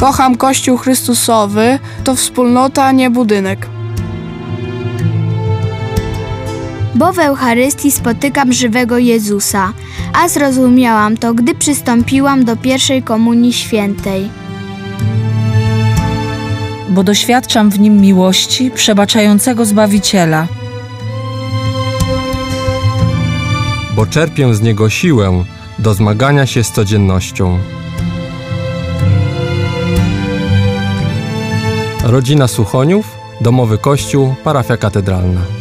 Kocham Kościół Chrystusowy, to wspólnota, nie budynek. Bo w Eucharystii spotykam żywego Jezusa, a zrozumiałam to, gdy przystąpiłam do pierwszej komunii świętej. bo doświadczam w nim miłości przebaczającego Zbawiciela. bo czerpię z niego siłę do zmagania się z codziennością. Rodzina Suchoniów, Domowy Kościół, Parafia Katedralna.